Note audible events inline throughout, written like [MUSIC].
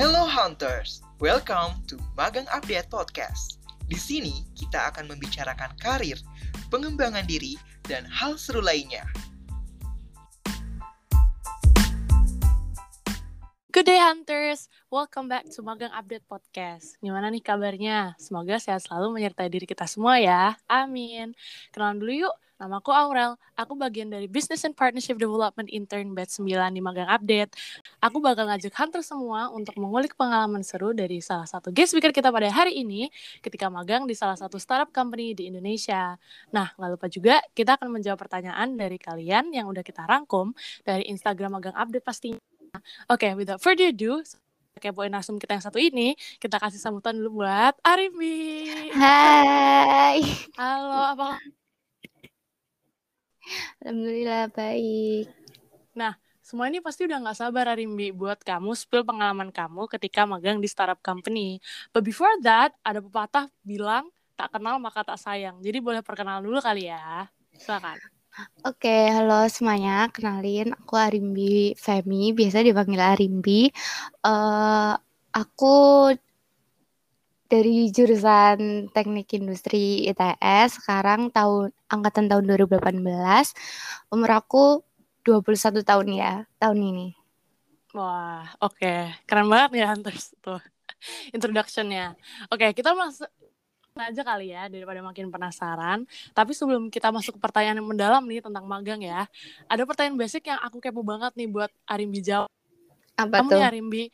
Hello Hunters, welcome to Magang Update Podcast. Di sini kita akan membicarakan karir, pengembangan diri, dan hal seru lainnya. Good day Hunters, welcome back to Magang Update Podcast. Gimana nih kabarnya? Semoga sehat selalu menyertai diri kita semua ya. Amin. Kenalan dulu yuk, namaku Aurel. Aku bagian dari Business and Partnership Development Intern Batch 9 di Magang Update. Aku bakal ngajak Hunter semua untuk mengulik pengalaman seru dari salah satu guest speaker kita pada hari ini ketika magang di salah satu startup company di Indonesia. Nah, nggak lupa juga kita akan menjawab pertanyaan dari kalian yang udah kita rangkum dari Instagram Magang Update pastinya. Oke, okay, without further ado, kepoin narsum kita yang satu ini, kita kasih sambutan dulu buat Arimi. Hai. Halo, apa Alhamdulillah baik. Nah, semua ini pasti udah nggak sabar Arimbi buat kamu spill pengalaman kamu ketika magang di startup company. But before that, ada pepatah bilang tak kenal maka tak sayang. Jadi boleh perkenalan dulu kali ya. Silakan. Oke, halo semuanya. Kenalin, aku Arimbi Femi, biasa dipanggil Arimbi. Uh, aku dari jurusan Teknik Industri ITS, sekarang tahun angkatan tahun 2018. Umur aku 21 tahun ya, tahun ini. Wah, oke. Okay. Keren banget ya Hunters tuh [LAUGHS] introduction-nya. Oke, okay, kita masuk aja kali ya daripada makin penasaran. Tapi sebelum kita masuk ke pertanyaan yang mendalam nih tentang magang ya, ada pertanyaan basic yang aku kepo banget nih buat Arimbi jawab. Apa kamu tuh? nih Arimbi,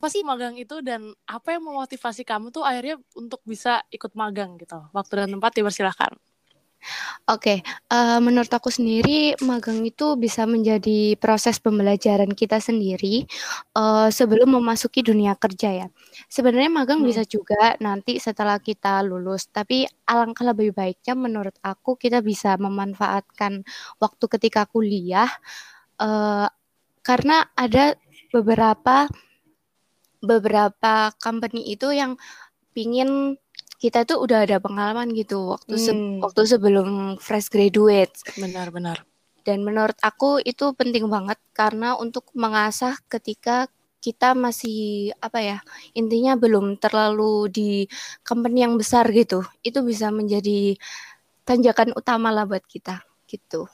apa sih magang itu dan apa yang memotivasi kamu tuh akhirnya untuk bisa ikut magang gitu? Waktu dan tempat dipersilahkan. Oke, uh, menurut aku sendiri magang itu bisa menjadi proses pembelajaran kita sendiri uh, sebelum memasuki dunia kerja ya. Sebenarnya magang hmm. bisa juga nanti setelah kita lulus, tapi alangkah lebih baiknya menurut aku kita bisa memanfaatkan waktu ketika kuliah uh, karena ada beberapa beberapa company itu yang pingin kita tuh udah ada pengalaman gitu waktu se hmm. waktu sebelum fresh graduate. Benar-benar. Dan menurut aku itu penting banget karena untuk mengasah ketika kita masih apa ya intinya belum terlalu di company yang besar gitu itu bisa menjadi tanjakan utama lah buat kita gitu.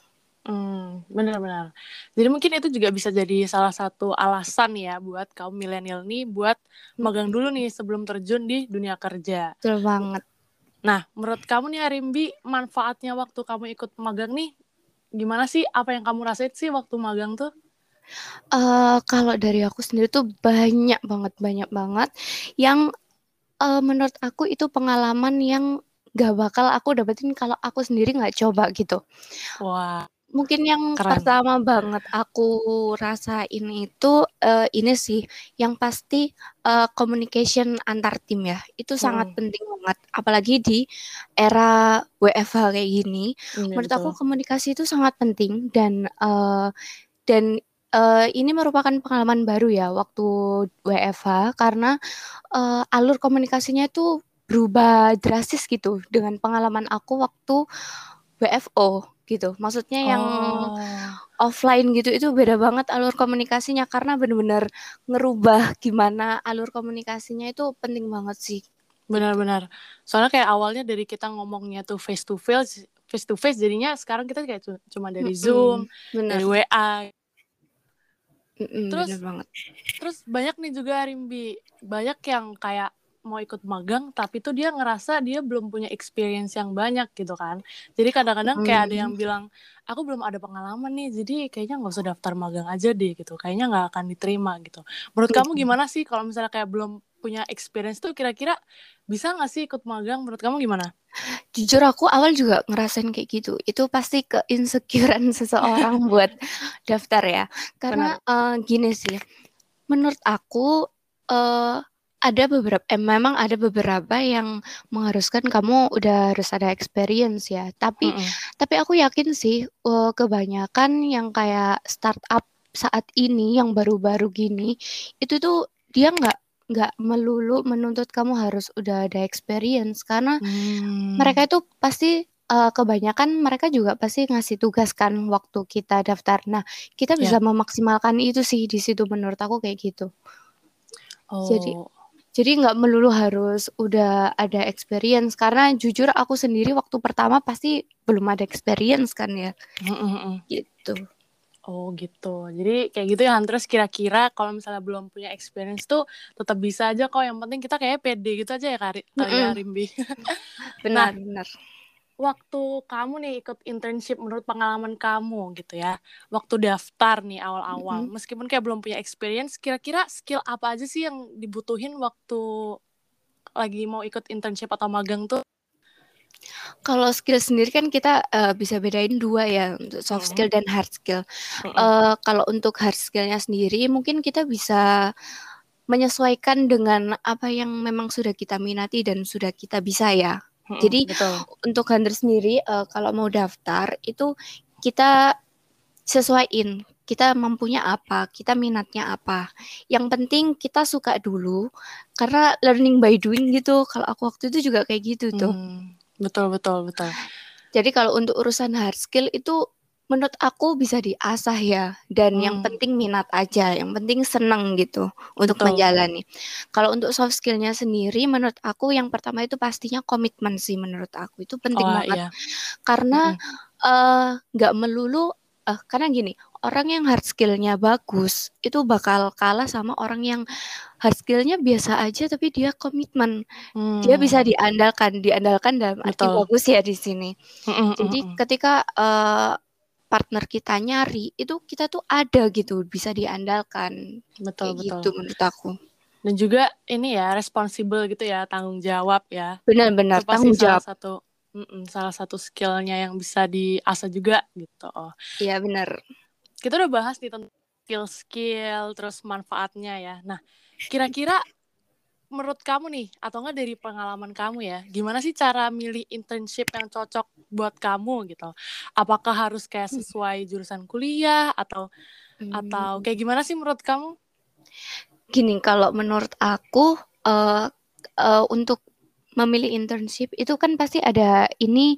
Hmm, benar-benar. Jadi mungkin itu juga bisa jadi salah satu alasan ya buat kaum milenial nih buat magang dulu nih sebelum terjun di dunia kerja. Betul banget. Nah, menurut kamu nih Arimbi, manfaatnya waktu kamu ikut magang nih gimana sih? Apa yang kamu rasain sih waktu magang tuh? Uh, kalau dari aku sendiri tuh banyak banget, banyak banget yang uh, menurut aku itu pengalaman yang gak bakal aku dapetin kalau aku sendiri nggak coba gitu. Wah. Mungkin yang Keren. pertama banget aku rasain itu uh, ini sih, yang pasti uh, communication antar tim ya, itu sangat hmm. penting banget. Apalagi di era WFH kayak gini, hmm, menurut betul. aku komunikasi itu sangat penting dan uh, dan uh, ini merupakan pengalaman baru ya waktu WFH karena uh, alur komunikasinya itu berubah drastis gitu dengan pengalaman aku waktu WFO gitu. Maksudnya yang oh. offline gitu itu beda banget alur komunikasinya karena benar-benar ngerubah gimana alur komunikasinya itu penting banget sih. Benar-benar. Soalnya kayak awalnya dari kita ngomongnya tuh face to face, face to face jadinya sekarang kita kayak cuma dari mm -hmm. Zoom, bener. dari WA. Mm -mm, terus banget. Terus banyak nih juga Rimbi, banyak yang kayak mau ikut magang tapi tuh dia ngerasa dia belum punya experience yang banyak gitu kan. Jadi kadang-kadang kayak ada yang hmm. bilang aku belum ada pengalaman nih jadi kayaknya nggak usah daftar magang aja deh gitu. Kayaknya nggak akan diterima gitu. Menurut kamu gimana sih kalau misalnya kayak belum punya experience tuh kira-kira bisa nggak sih ikut magang? Menurut kamu gimana? Jujur aku awal juga ngerasain kayak gitu. Itu pasti ke insecurean [LAUGHS] seseorang buat daftar ya. Karena uh, gini sih menurut aku uh, ada beberapa eh, memang ada beberapa yang mengharuskan kamu udah harus ada experience ya. Tapi mm -hmm. tapi aku yakin sih uh, kebanyakan yang kayak startup saat ini yang baru-baru gini itu tuh dia nggak nggak melulu menuntut kamu harus udah ada experience karena hmm. mereka itu pasti uh, kebanyakan mereka juga pasti ngasih tugas kan waktu kita daftar. Nah, kita bisa yeah. memaksimalkan itu sih di situ menurut aku kayak gitu. Oh. Jadi jadi nggak melulu harus udah ada experience karena jujur aku sendiri waktu pertama pasti belum ada experience kan ya Mm-mm-mm. gitu. Oh gitu. Jadi kayak gitu ya terus kira-kira kalau misalnya belum punya experience tuh tetap bisa aja kok. Yang penting kita kayak pede gitu aja ya Kari, Mm-mm. Rimbi. [LAUGHS] Benar benar. Waktu kamu nih ikut internship menurut pengalaman kamu gitu ya. Waktu daftar nih awal-awal. Mm-mm. Meskipun kayak belum punya experience, kira-kira skill apa aja sih yang dibutuhin waktu lagi mau ikut internship atau magang tuh? Kalau skill sendiri kan kita eh, bisa bedain dua ya untuk soft Mm. skill dan hard skill. Mm-mm. Eh, kalau untuk hard skillnya sendiri mungkin kita bisa menyesuaikan dengan apa yang memang sudah kita minati dan sudah kita bisa ya. Mm-mm, Jadi betul. untuk hunter sendiri eh, kalau mau daftar itu kita sesuaiin kita mampunya apa, kita minatnya apa. Yang penting kita suka dulu karena learning by doing gitu. Kalau aku waktu itu juga kayak gitu tuh. Hmm, betul betul betul. Jadi kalau untuk urusan hard skill itu menurut aku bisa diasah ya dan yang Hmm. penting minat aja, yang penting seneng gitu untuk Betul. menjalani. Kalau untuk soft skillnya sendiri menurut aku yang pertama itu pastinya komitmen sih menurut aku itu penting Oh banget iya. karena eh nggak melulu eh karena gini orang yang hard skillnya bagus itu bakal kalah sama orang yang hard skillnya biasa aja tapi dia komitmen dia bisa Hmm, diandalkan diandalkan dalam arti betul. bagus ya di sini Mm-mm, jadi mm-mm. ketika eh, partner kita nyari itu kita tuh ada gitu bisa diandalkan Betul kayak betul. gitu menurut aku Dan juga ini ya responsible gitu ya, tanggung jawab ya. benar-benar tanggung salah jawab satu mm-mm, salah satu skillnya yang bisa diasah juga gitu. Oh. iya benar Kita udah bahas nih tentang skill-skill terus manfaatnya ya. Nah, kira-kira menurut kamu nih atau enggak dari pengalaman kamu ya, gimana sih cara milih internship yang cocok buat kamu gitu? Apakah harus kayak sesuai jurusan kuliah atau atau Hmm. kayak gimana sih menurut kamu? Gini, kalau menurut aku eh eh, untuk memilih internship itu kan pasti ada ini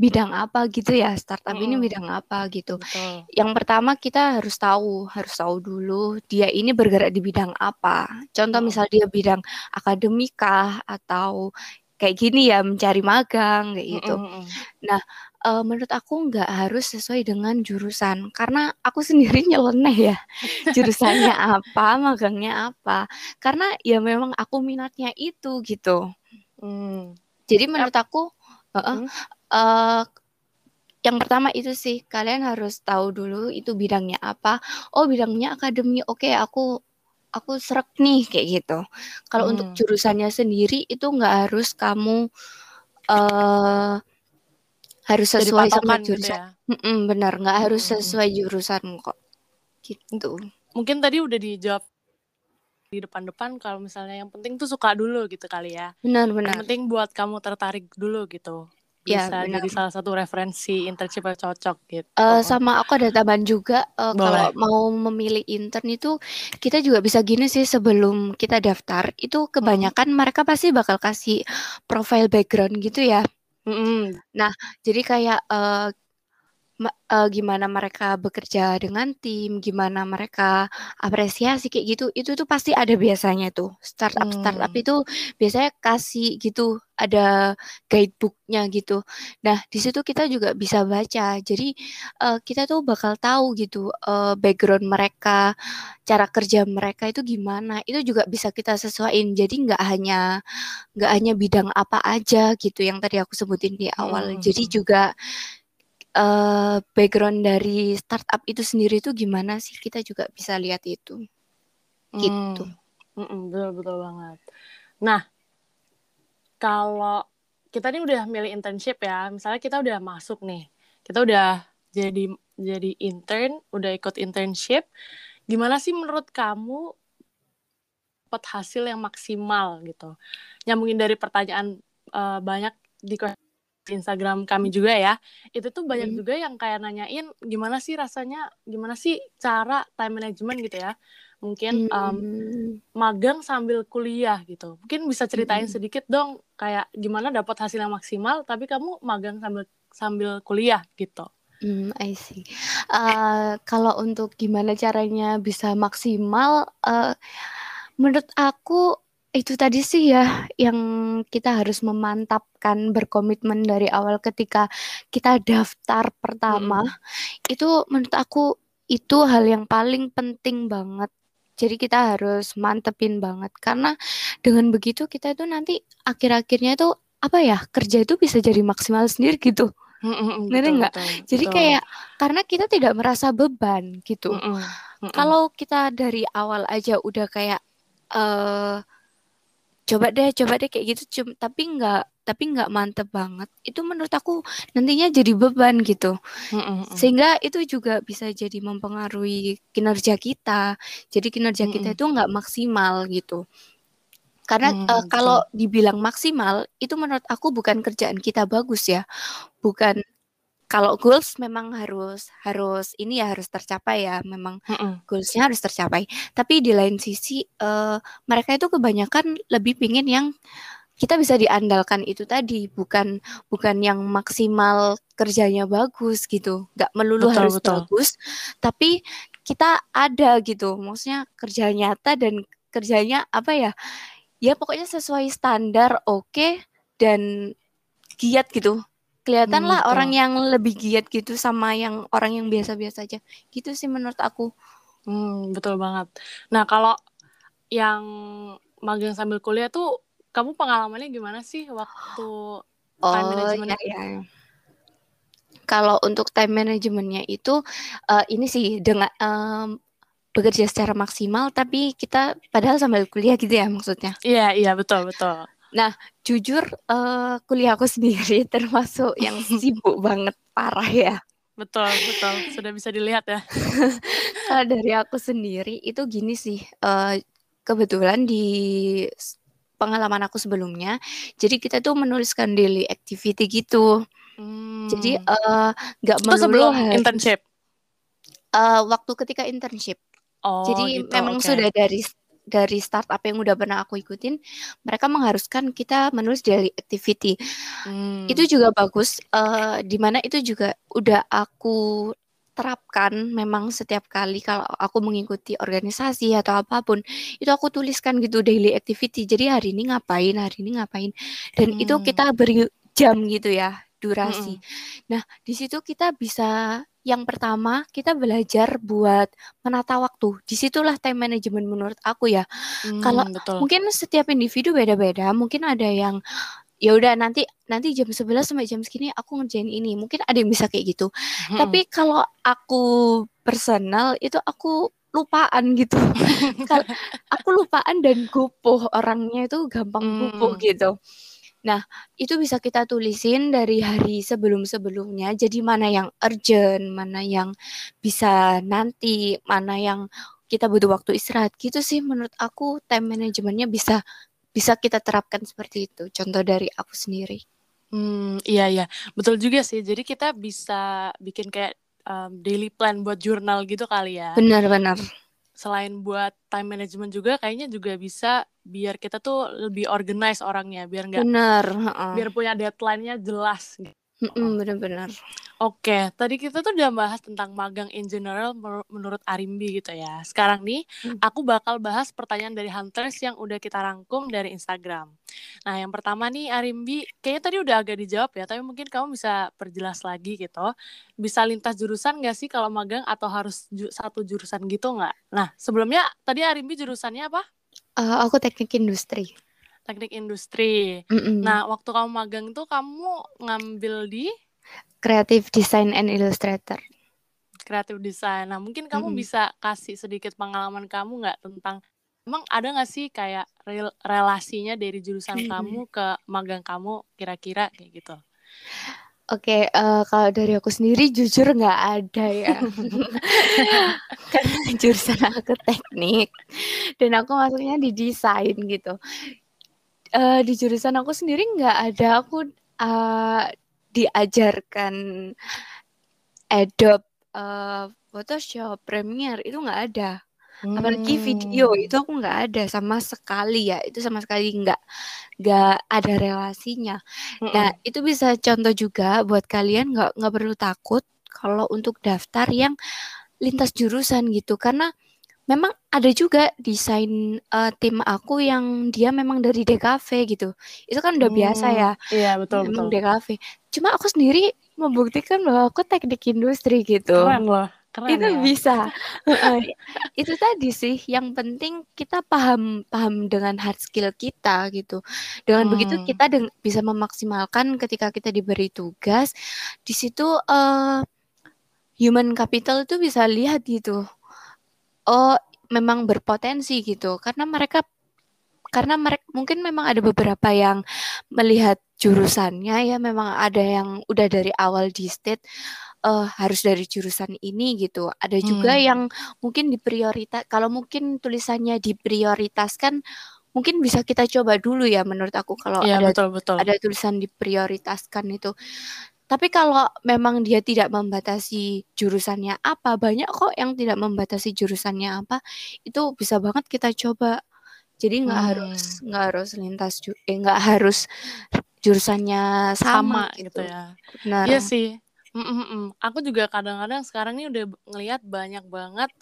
bidang apa gitu ya, startup ini Mm-mm. bidang apa gitu. Betul. Yang pertama kita harus tahu, harus tahu dulu dia ini bergerak di bidang apa. Contoh Mm-mm. misal dia bidang akademika atau kayak gini ya mencari magang kayak gitu. Mm-mm, mm-mm. Nah, eh, menurut aku nggak harus sesuai dengan jurusan karena aku [LAUGHS] sendiri nyeleneh ya [LAUGHS] jurusannya apa, magangnya apa. Karena ya memang aku minatnya itu gitu. Hmm. Jadi menurut aku, eh, Hmm. eh, yang pertama itu sih kalian harus tahu dulu itu bidangnya apa. Oh bidangnya akademi, oke aku aku serak nih kayak gitu. Kalau untuk Hmm. jurusannya sendiri itu nggak harus kamu eh harus sesuai sama gitu jurusan. ya. Mm-mm, benar nggak harus Mm-mm. sesuai jurusan kok. Gitu. Mungkin tadi udah dijawab di depan-depan kalau misalnya yang penting tuh suka dulu gitu kali ya. Yang Benar-benar. penting buat kamu tertarik dulu gitu. Ya Bisa benar. jadi salah satu referensi internship yang cocok gitu. Eh, sama aku ada tambahan juga eh, kalau mau memilih intern itu kita juga bisa gini sih sebelum kita daftar itu Hmm. kebanyakan mereka pasti bakal kasih profile background gitu ya. Mm-mm. Nah, jadi kayak eh, eh, gimana mereka bekerja dengan tim, gimana mereka apresiasi kayak gitu, itu tuh pasti ada biasanya tuh. Startup startup Hmm. itu biasanya kasih gitu, ada guidebooknya gitu. Nah, di situ kita juga bisa baca. Jadi eh, kita tuh bakal tahu gitu eh, background mereka, cara kerja mereka itu gimana. Itu juga bisa kita sesuaiin. Jadi nggak hanya nggak hanya bidang apa aja gitu yang tadi aku sebutin di awal. Mm-mm. Jadi juga eh, background dari startup itu sendiri itu gimana sih? Kita juga bisa lihat itu. Gitu. Hmm. Mm-mm, betul betul banget. Nah, kalau kita nih udah milih internship ya, misalnya kita udah masuk nih, kita udah jadi jadi intern, udah ikut internship, gimana sih menurut kamu dapat hasil yang maksimal gitu? Nyambungin dari pertanyaan eh, banyak di Instagram kami juga ya, itu tuh banyak Hmm. juga yang kayak nanyain gimana sih rasanya, gimana sih cara time management gitu ya? Mungkin Hmm. magang sambil kuliah gitu. Mungkin bisa ceritain Mm-mm. sedikit dong kayak gimana dapat hasil yang maksimal tapi kamu magang sambil sambil kuliah gitu. Hmm, I see. Eh, kalau untuk gimana caranya bisa maksimal, eh, Menurut aku itu tadi sih ya yang kita harus memantapkan berkomitmen dari awal ketika kita daftar pertama. Mm-mm. Itu menurut aku itu hal yang paling penting banget. Jadi kita harus mantepin banget karena dengan begitu kita itu nanti akhir-akhirnya itu apa ya kerja itu bisa jadi maksimal sendiri gitu. Mm-mm, betul, nggak? Jadi betul. kayak karena kita tidak merasa beban gitu. Mm-mm, mm-mm. Kalau kita dari awal aja udah kayak eh coba deh, coba deh kayak gitu, cum, tapi nggak tapi nggak mantep banget. Itu menurut aku nantinya jadi beban gitu. Mm-mm. Sehingga itu juga bisa jadi mempengaruhi kinerja kita. Jadi kinerja kita Mm-mm. itu nggak maksimal gitu. Karena Hmm, eh, betul. kalau dibilang maksimal itu menurut aku bukan kerjaan kita bagus ya. Bukan kalau goals memang harus harus ini ya harus tercapai ya. Memang goalsnya harus tercapai. Tapi di lain sisi eh, mereka itu kebanyakan lebih pingin yang kita bisa diandalkan itu tadi, bukan bukan yang maksimal kerjanya bagus gitu. Nggak melulu Betul, harus betul. bagus, tapi kita ada gitu. Maksudnya kerja nyata dan kerjanya apa ya? Ya pokoknya sesuai standar oke dan giat gitu. Kelihatan Hmm, lah betul. orang yang lebih giat gitu sama yang orang yang biasa-biasa aja. Gitu sih menurut aku. Hmm, betul banget. Nah, kalau yang magang sambil kuliah tuh kamu pengalamannya gimana sih waktu time Oh management? ya ya. Kalau untuk time managementnya itu eh, ini sih dengan em, bekerja secara maksimal tapi kita padahal sambil kuliah gitu ya maksudnya. Iya, iya, betul, betul. Jujur eh, kuliah aku [LAUGHS] sendiri termasuk yang sibuk banget parah ya. Betul, betul. Sudah bisa dilihat ya. [LAUGHS] Kalau dari aku sendiri itu gini sih, eh, kebetulan di pengalaman aku sebelumnya, jadi kita tuh menuliskan daily activity gitu. Jadi Hmm. eh, nggak Itu melulu sebelum harus internship. eh, waktu ketika internship. Oh, Jadi gitu. memang Oke. sudah dari dari startup yang udah pernah aku ikutin, mereka mengharuskan kita menulis daily activity. Hmm. Itu juga bagus, eh di mana itu juga udah aku terapkan memang setiap kali kalau aku mengikuti organisasi atau apa pun, itu aku tuliskan gitu daily activity. Jadi hari ini ngapain, hari ini ngapain. Dan itu Hmm. kita beri jam gitu ya, durasi. Mm-mm. Nah, di situ kita bisa yang pertama kita belajar buat menata waktu. Di situlah time management menurut aku ya. Kalau Hmm, betul. mungkin setiap individu beda-beda, mungkin ada yang ya udah nanti nanti jam 11 sampai jam segini aku ngerjain ini. Mungkin ada yang bisa kayak gitu. Hmm. Tapi kalau aku personal itu aku lupaan gitu. [LAUGHS] Aku lupaan dan gupuh orangnya itu gampang gupuh Hmm. gitu. Nah, itu bisa kita tulisin dari hari sebelum-sebelumnya. Jadi mana yang urgent, mana yang bisa nanti, mana yang kita butuh waktu istirahat. Gitu sih menurut aku time managementnya bisa bisa kita terapkan seperti itu. Contoh dari aku sendiri. Hmm, iya iya, betul juga sih. Jadi kita bisa bikin kayak um, daily plan buat jurnal gitu kali ya. Benar-benar. Selain buat time management juga, kayaknya juga bisa biar kita tuh lebih organize orangnya, biar nggak, Benar, heeh. biar punya deadline-nya jelas. Mm-mm, benar-benar. Oke, tadi kita tuh udah bahas tentang magang in general menurut Arimbi gitu ya. Sekarang nih, Hmm. aku bakal bahas pertanyaan dari Hunters yang udah kita rangkum dari Instagram. Nah, yang pertama nih Arimbi, kayaknya tadi udah agak dijawab ya, tapi mungkin kamu bisa perjelas lagi gitu. Bisa lintas jurusan nggak sih kalau magang atau harus ju- satu jurusan gitu nggak? Nah, sebelumnya tadi Arimbi jurusannya apa? Eh, aku teknik industri. Teknik industri. Mm-mm. Nah, waktu kamu magang tuh kamu ngambil di Creative Design and Illustrator. kreatif desain. Nah, mungkin kamu Mm-mm. bisa kasih sedikit pengalaman kamu nggak tentang emang ada nggak sih kayak rel- relasinya dari jurusan kamu ke magang kamu kira-kira kayak gitu? Oke, eh, kalau dari aku sendiri jujur nggak ada ya. [LAUGHS] [LAUGHS] Karena jurusan aku teknik dan aku masuknya di desain gitu. Eh, di jurusan aku sendiri nggak ada aku eh, diajarkan Adobe, eh, Photoshop, Premiere itu nggak ada. Apalagi video Hmm. itu aku nggak ada sama sekali ya. Itu sama sekali nggak nggak ada relasinya. Nah, Mm-mm. itu bisa contoh juga buat kalian nggak nggak perlu takut kalau untuk daftar yang lintas jurusan gitu karena memang ada juga desain uh, tim aku yang dia memang dari DKV gitu. Itu kan udah hmm, biasa ya. Iya, betul memang betul. DKV. Cuma aku sendiri membuktikan bahwa aku teknik industri gitu. Keren loh. Keren itu ya? bisa. [LAUGHS] itu tadi sih yang penting kita paham paham dengan hard skill kita gitu. Dengan hmm. begitu kita bisa memaksimalkan ketika kita diberi tugas di situ uh, human capital itu bisa lihat gitu. Oh, memang berpotensi gitu karena mereka karena mereka mungkin memang ada beberapa yang melihat jurusannya ya memang ada yang udah dari awal di state uh, harus dari jurusan ini gitu. Ada juga hmm. yang mungkin diprioritas kalau mungkin tulisannya diprioritaskan mungkin bisa kita coba dulu ya menurut aku kalau ya, ada betul, betul. ada tulisan diprioritaskan itu. Tapi kalau memang dia tidak membatasi jurusannya apa, banyak kok yang tidak membatasi jurusannya apa, itu bisa banget kita coba. Jadi nggak hmm. harus nggak harus lintas eh nggak harus jurusannya sama, sama gitu. gitu ya. Benar. Iya sih. Mm -mm -mm. Aku juga kadang-kadang sekarang ini udah ngelihat banyak banget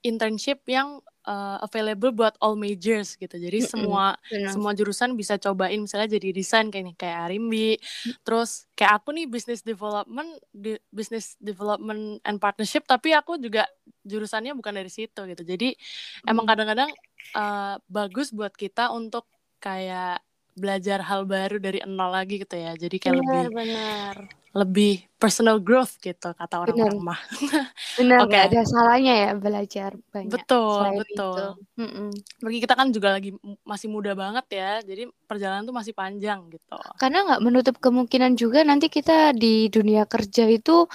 internship yang uh, available buat all majors gitu. Jadi mm -mm, semua benar. semua jurusan bisa cobain misalnya jadi desain kayak nih kayak Arimbi. Mm. Terus kayak aku nih business development di business development and partnership tapi aku juga jurusannya bukan dari situ gitu. Jadi mm. emang kadang-kadang uh, bagus buat kita untuk kayak belajar hal baru dari nol lagi gitu ya. Jadi kayak benar, lebih benar lebih personal growth gitu kata orang-orang mah. Benar, [LAUGHS] okay. ada salahnya ya belajar banyak. Betul, betul. Bagi kita kan juga lagi masih muda banget ya, jadi perjalanan tuh masih panjang gitu. Karena nggak menutup kemungkinan juga nanti kita di dunia kerja itu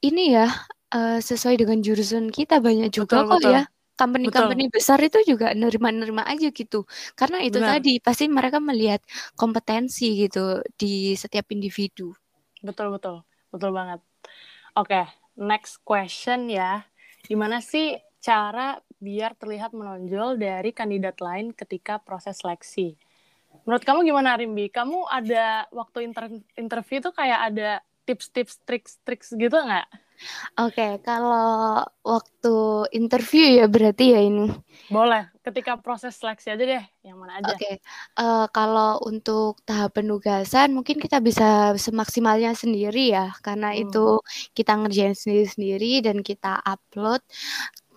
ini ya uh, sesuai dengan jurusan kita banyak juga betul, kok betul. ya company-company besar itu juga nerima-nerima aja gitu. Karena itu Benar. tadi pasti mereka melihat kompetensi gitu di setiap individu. Betul betul. Betul banget. Oke, okay, next question ya. Gimana sih cara biar terlihat menonjol dari kandidat lain ketika proses seleksi? Menurut kamu gimana Rimbi? Kamu ada waktu inter interview tuh kayak ada tips-tips, trik-trik gitu nggak? Oke, kalau waktu interview ya berarti ya ini. Boleh, ketika proses seleksi aja deh, yang mana aja. Oke, uh, kalau untuk tahap penugasan mungkin kita bisa semaksimalnya sendiri ya, karena hmm. itu kita ngerjain sendiri-sendiri dan kita upload.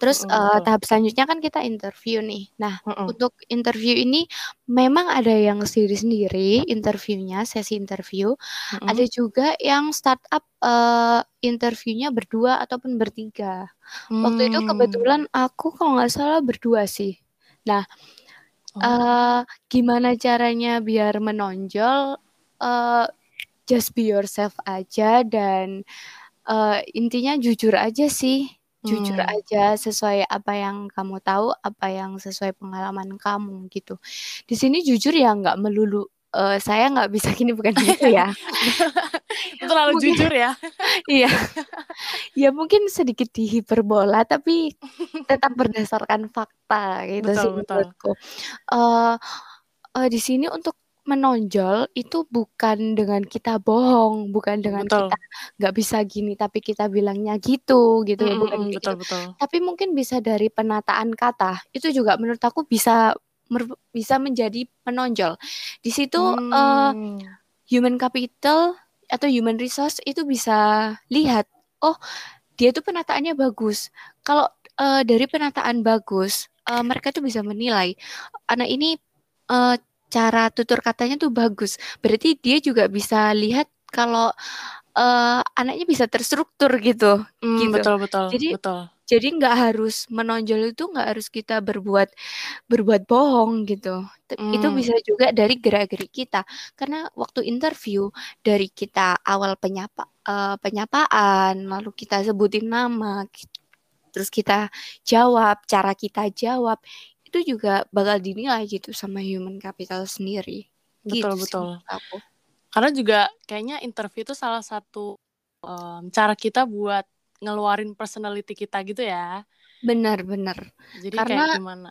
Terus uh, tahap selanjutnya kan kita interview nih. Nah, mm untuk interview ini memang ada yang sendiri-sendiri interviewnya, sesi interview. Mm Ada juga yang startup uh, interviewnya berdua ataupun bertiga. Mm. Waktu itu hmm. kebetulan aku kalau nggak salah berdua sih. Nah, oh. uh, gimana caranya biar menonjol? Uh, just be yourself aja dan uh, intinya jujur aja sih Jujur hmm. aja sesuai apa yang kamu tahu, apa yang sesuai pengalaman kamu gitu. Di sini jujur ya nggak melulu uh, saya nggak bisa gini bukan gitu ya. [LAUGHS] Terlalu mungkin, jujur ya. [LAUGHS] iya. ya mungkin sedikit dihiperbola tapi tetap berdasarkan fakta gitu betul, sih menurutku. Uh, uh, di sini untuk menonjol itu bukan dengan kita bohong, bukan dengan betul. kita nggak bisa gini tapi kita bilangnya gitu gitu ya, bukan betul, gitu. betul. Tapi mungkin bisa dari penataan kata. Itu juga menurut aku bisa bisa menjadi menonjol. Di situ hmm. uh, human capital atau human resource itu bisa lihat, oh dia tuh penataannya bagus. Kalau uh, dari penataan bagus, uh, mereka tuh bisa menilai anak ini uh, cara tutur katanya tuh bagus. Berarti dia juga bisa lihat kalau uh, anaknya bisa terstruktur gitu. Hmm, gitu. Betul betul. Jadi betul. jadi nggak harus menonjol itu nggak harus kita berbuat berbuat bohong gitu. Hmm. Itu bisa juga dari gerak-gerik kita. Karena waktu interview dari kita awal penyapa uh, penyapaan, lalu kita sebutin nama, terus kita jawab, cara kita jawab itu juga bakal dinilai gitu sama human capital sendiri. Betul gitu betul. Aku. Karena juga kayaknya interview itu salah satu um, cara kita buat ngeluarin personality kita gitu ya. Benar benar. Jadi Karena, kayak gimana?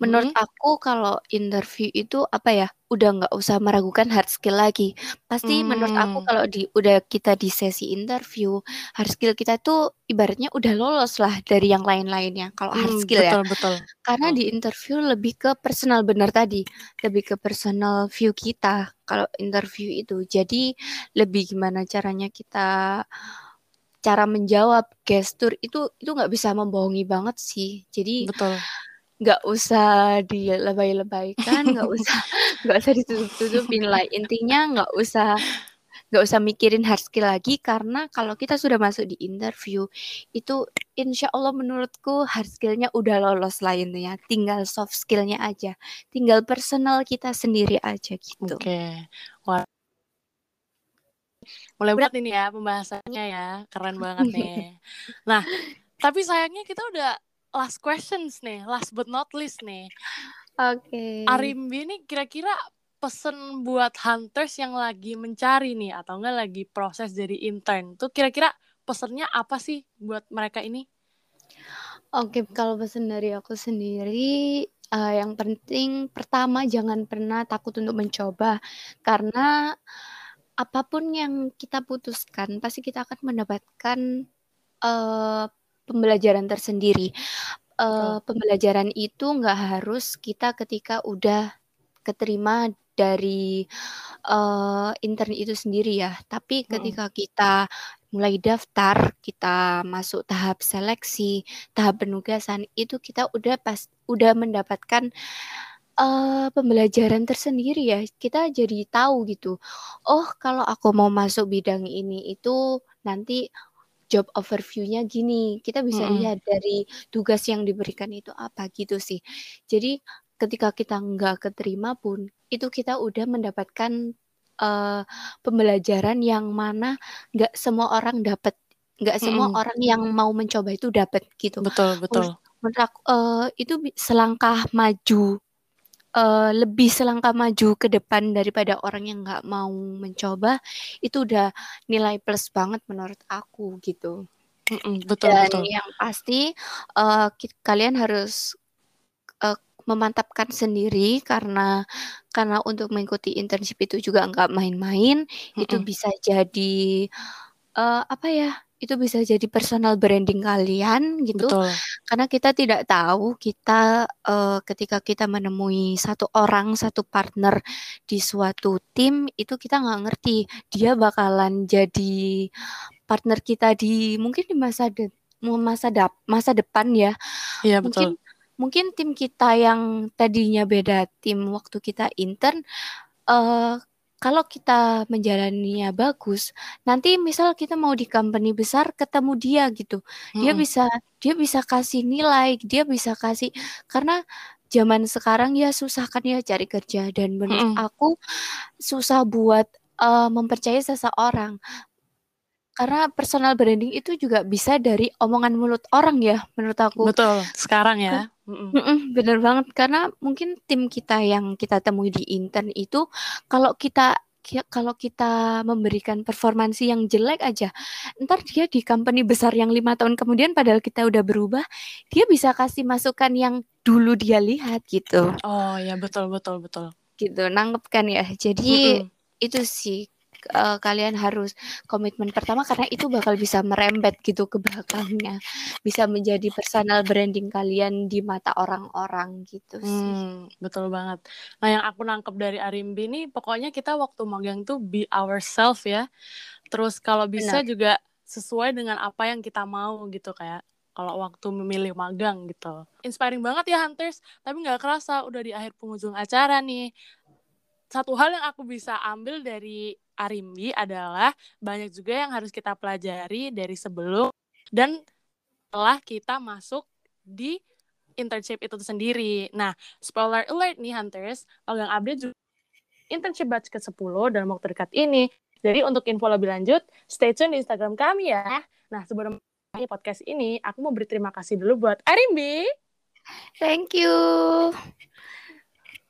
Menurut Hmm. aku kalau interview itu apa ya, udah nggak usah meragukan hard skill lagi. Pasti menurut aku Hmm. kalau di udah kita di sesi interview, hard skill kita tuh ibaratnya udah lolos lah dari yang lain-lainnya kalau hard Hmm, skill ya. betul betul. Karena di interview lebih ke personal benar tadi, lebih ke personal view kita kalau interview itu. Jadi lebih gimana caranya kita cara menjawab, gestur itu itu nggak bisa membohongi banget sih. Jadi Betul. Nggak usah dilebay-lebaykan, nggak [LAUGHS] usah nggak usah ditutup-tutupin lah. Intinya nggak usah nggak usah mikirin hard skill lagi karena kalau kita sudah masuk di interview itu insya Allah menurutku hard skillnya udah lolos lah intinya. Tinggal soft skillnya aja, tinggal personal kita sendiri aja gitu. Oke. Wah. Mulai berat ini ya pembahasannya ya. Keren banget nih. [LAUGHS] Nah, tapi sayangnya kita udah last questions nih, last but not least nih. Oke. Arimbi ini kira-kira pesen buat hunters yang lagi mencari nih atau enggak lagi proses jadi intern tuh kira-kira pesennya apa sih buat mereka ini? Oke, kalau pesan dari aku sendiri, eh, yang penting pertama jangan pernah takut untuk mencoba karena apa pun yang kita putuskan pasti kita akan mendapatkan eh, pembelajaran tersendiri. Eh, Betul. pembelajaran itu nggak harus kita ketika udah keterima dari eh, intern itu sendiri ya, tapi Mm-mm. ketika kita mulai daftar, kita masuk tahap seleksi, tahap penugasan, itu kita udah pas udah mendapatkan eh, pembelajaran tersendiri ya. Kita jadi tahu gitu. Oh, kalau aku mau masuk bidang ini itu nanti job overview-nya gini. Kita bisa Mm-mm. lihat dari tugas yang diberikan itu apa gitu sih. Jadi ketika kita nggak keterima pun itu kita udah mendapatkan eh, pembelajaran yang mana nggak semua orang dapat, nggak semua Mm-mm. orang yang mau mencoba itu dapat gitu. Betul, betul. Menurut, aku eh, itu selangkah maju eh, lebih selangkah maju ke depan daripada orang yang nggak mau mencoba itu udah nilai plus banget menurut aku gitu. Mm-mm, betul, Dan betul. yang pasti ki- kalian harus eh, memantapkan sendiri karena karena untuk mengikuti internship itu juga nggak main-main. Itu Mm-mm. bisa jadi eh, apa ya? Itu bisa jadi personal branding kalian gitu. Betul. Karena kita tidak tahu kita eh, ketika kita menemui satu orang, satu partner di suatu tim itu kita nggak ngerti dia bakalan jadi partner kita di mungkin di masa de, masa dap, masa depan ya. Iya, Mungkin betul. mungkin tim kita yang tadinya beda tim waktu kita intern eh kalau kita menjalaninya bagus, nanti misal kita mau di company besar ketemu dia gitu. Dia Mm-mm. bisa dia bisa kasih nilai, dia bisa kasih karena zaman sekarang ya susah kan ya cari kerja dan menurut Mm-mm. aku susah buat eh, mempercayai seseorang. Karena personal branding itu juga bisa dari omongan mulut orang ya menurut aku. Betul. Sekarang ya. Mm-mm, bener banget karena mungkin tim kita yang kita temui di intern itu kalau kita ki- kalau kita memberikan performansi yang jelek aja, ntar dia di company besar yang lima tahun kemudian padahal kita udah berubah, dia bisa kasih masukan yang dulu dia lihat gitu, Oh, ya betul, betul, betul. gitu, nangkep kan ya. Jadi Mm-mm. itu sih eh, kalian harus komitmen pertama karena itu bakal bisa merembet gitu ke belakangnya, bisa menjadi personal branding kalian di mata orang-orang gitu sih. Hmm, betul banget. Nah, yang aku nangkep dari Arimbi nih, pokoknya kita waktu magang tuh be ourselves ya. Terus kalau bisa Benar. juga sesuai dengan apa yang kita mau gitu kayak kalau waktu memilih magang gitu. Inspiring banget ya Hunters, tapi nggak kerasa udah di akhir penghujung acara nih. Satu hal yang aku bisa ambil dari Arimbi adalah banyak juga yang harus kita pelajari dari sebelum dan setelah kita masuk di internship itu sendiri. Nah, spoiler alert nih Hunters, magang update juga internship batch ke-10 dalam waktu dekat ini. Jadi untuk info lebih lanjut, stay tune di Instagram kami ya. Nah, sebelum podcast ini, aku mau berterima kasih dulu buat Arimbi. Thank you.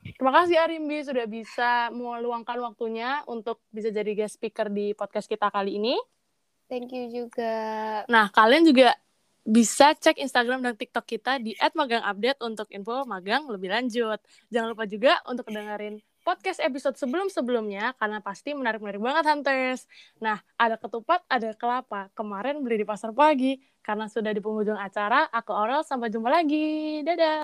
Terima kasih Arimbi sudah bisa meluangkan waktunya untuk bisa jadi guest speaker di podcast kita kali ini. Thank you juga. Nah, kalian juga bisa cek Instagram dan TikTok kita di @magangupdate untuk info magang lebih lanjut. Jangan lupa juga untuk dengerin podcast episode sebelum-sebelumnya karena pasti menarik-menarik banget Hunters. Nah, ada ketupat, ada kelapa. Kemarin beli di pasar pagi. Karena sudah di penghujung acara, aku Oral sampai jumpa lagi. Dadah!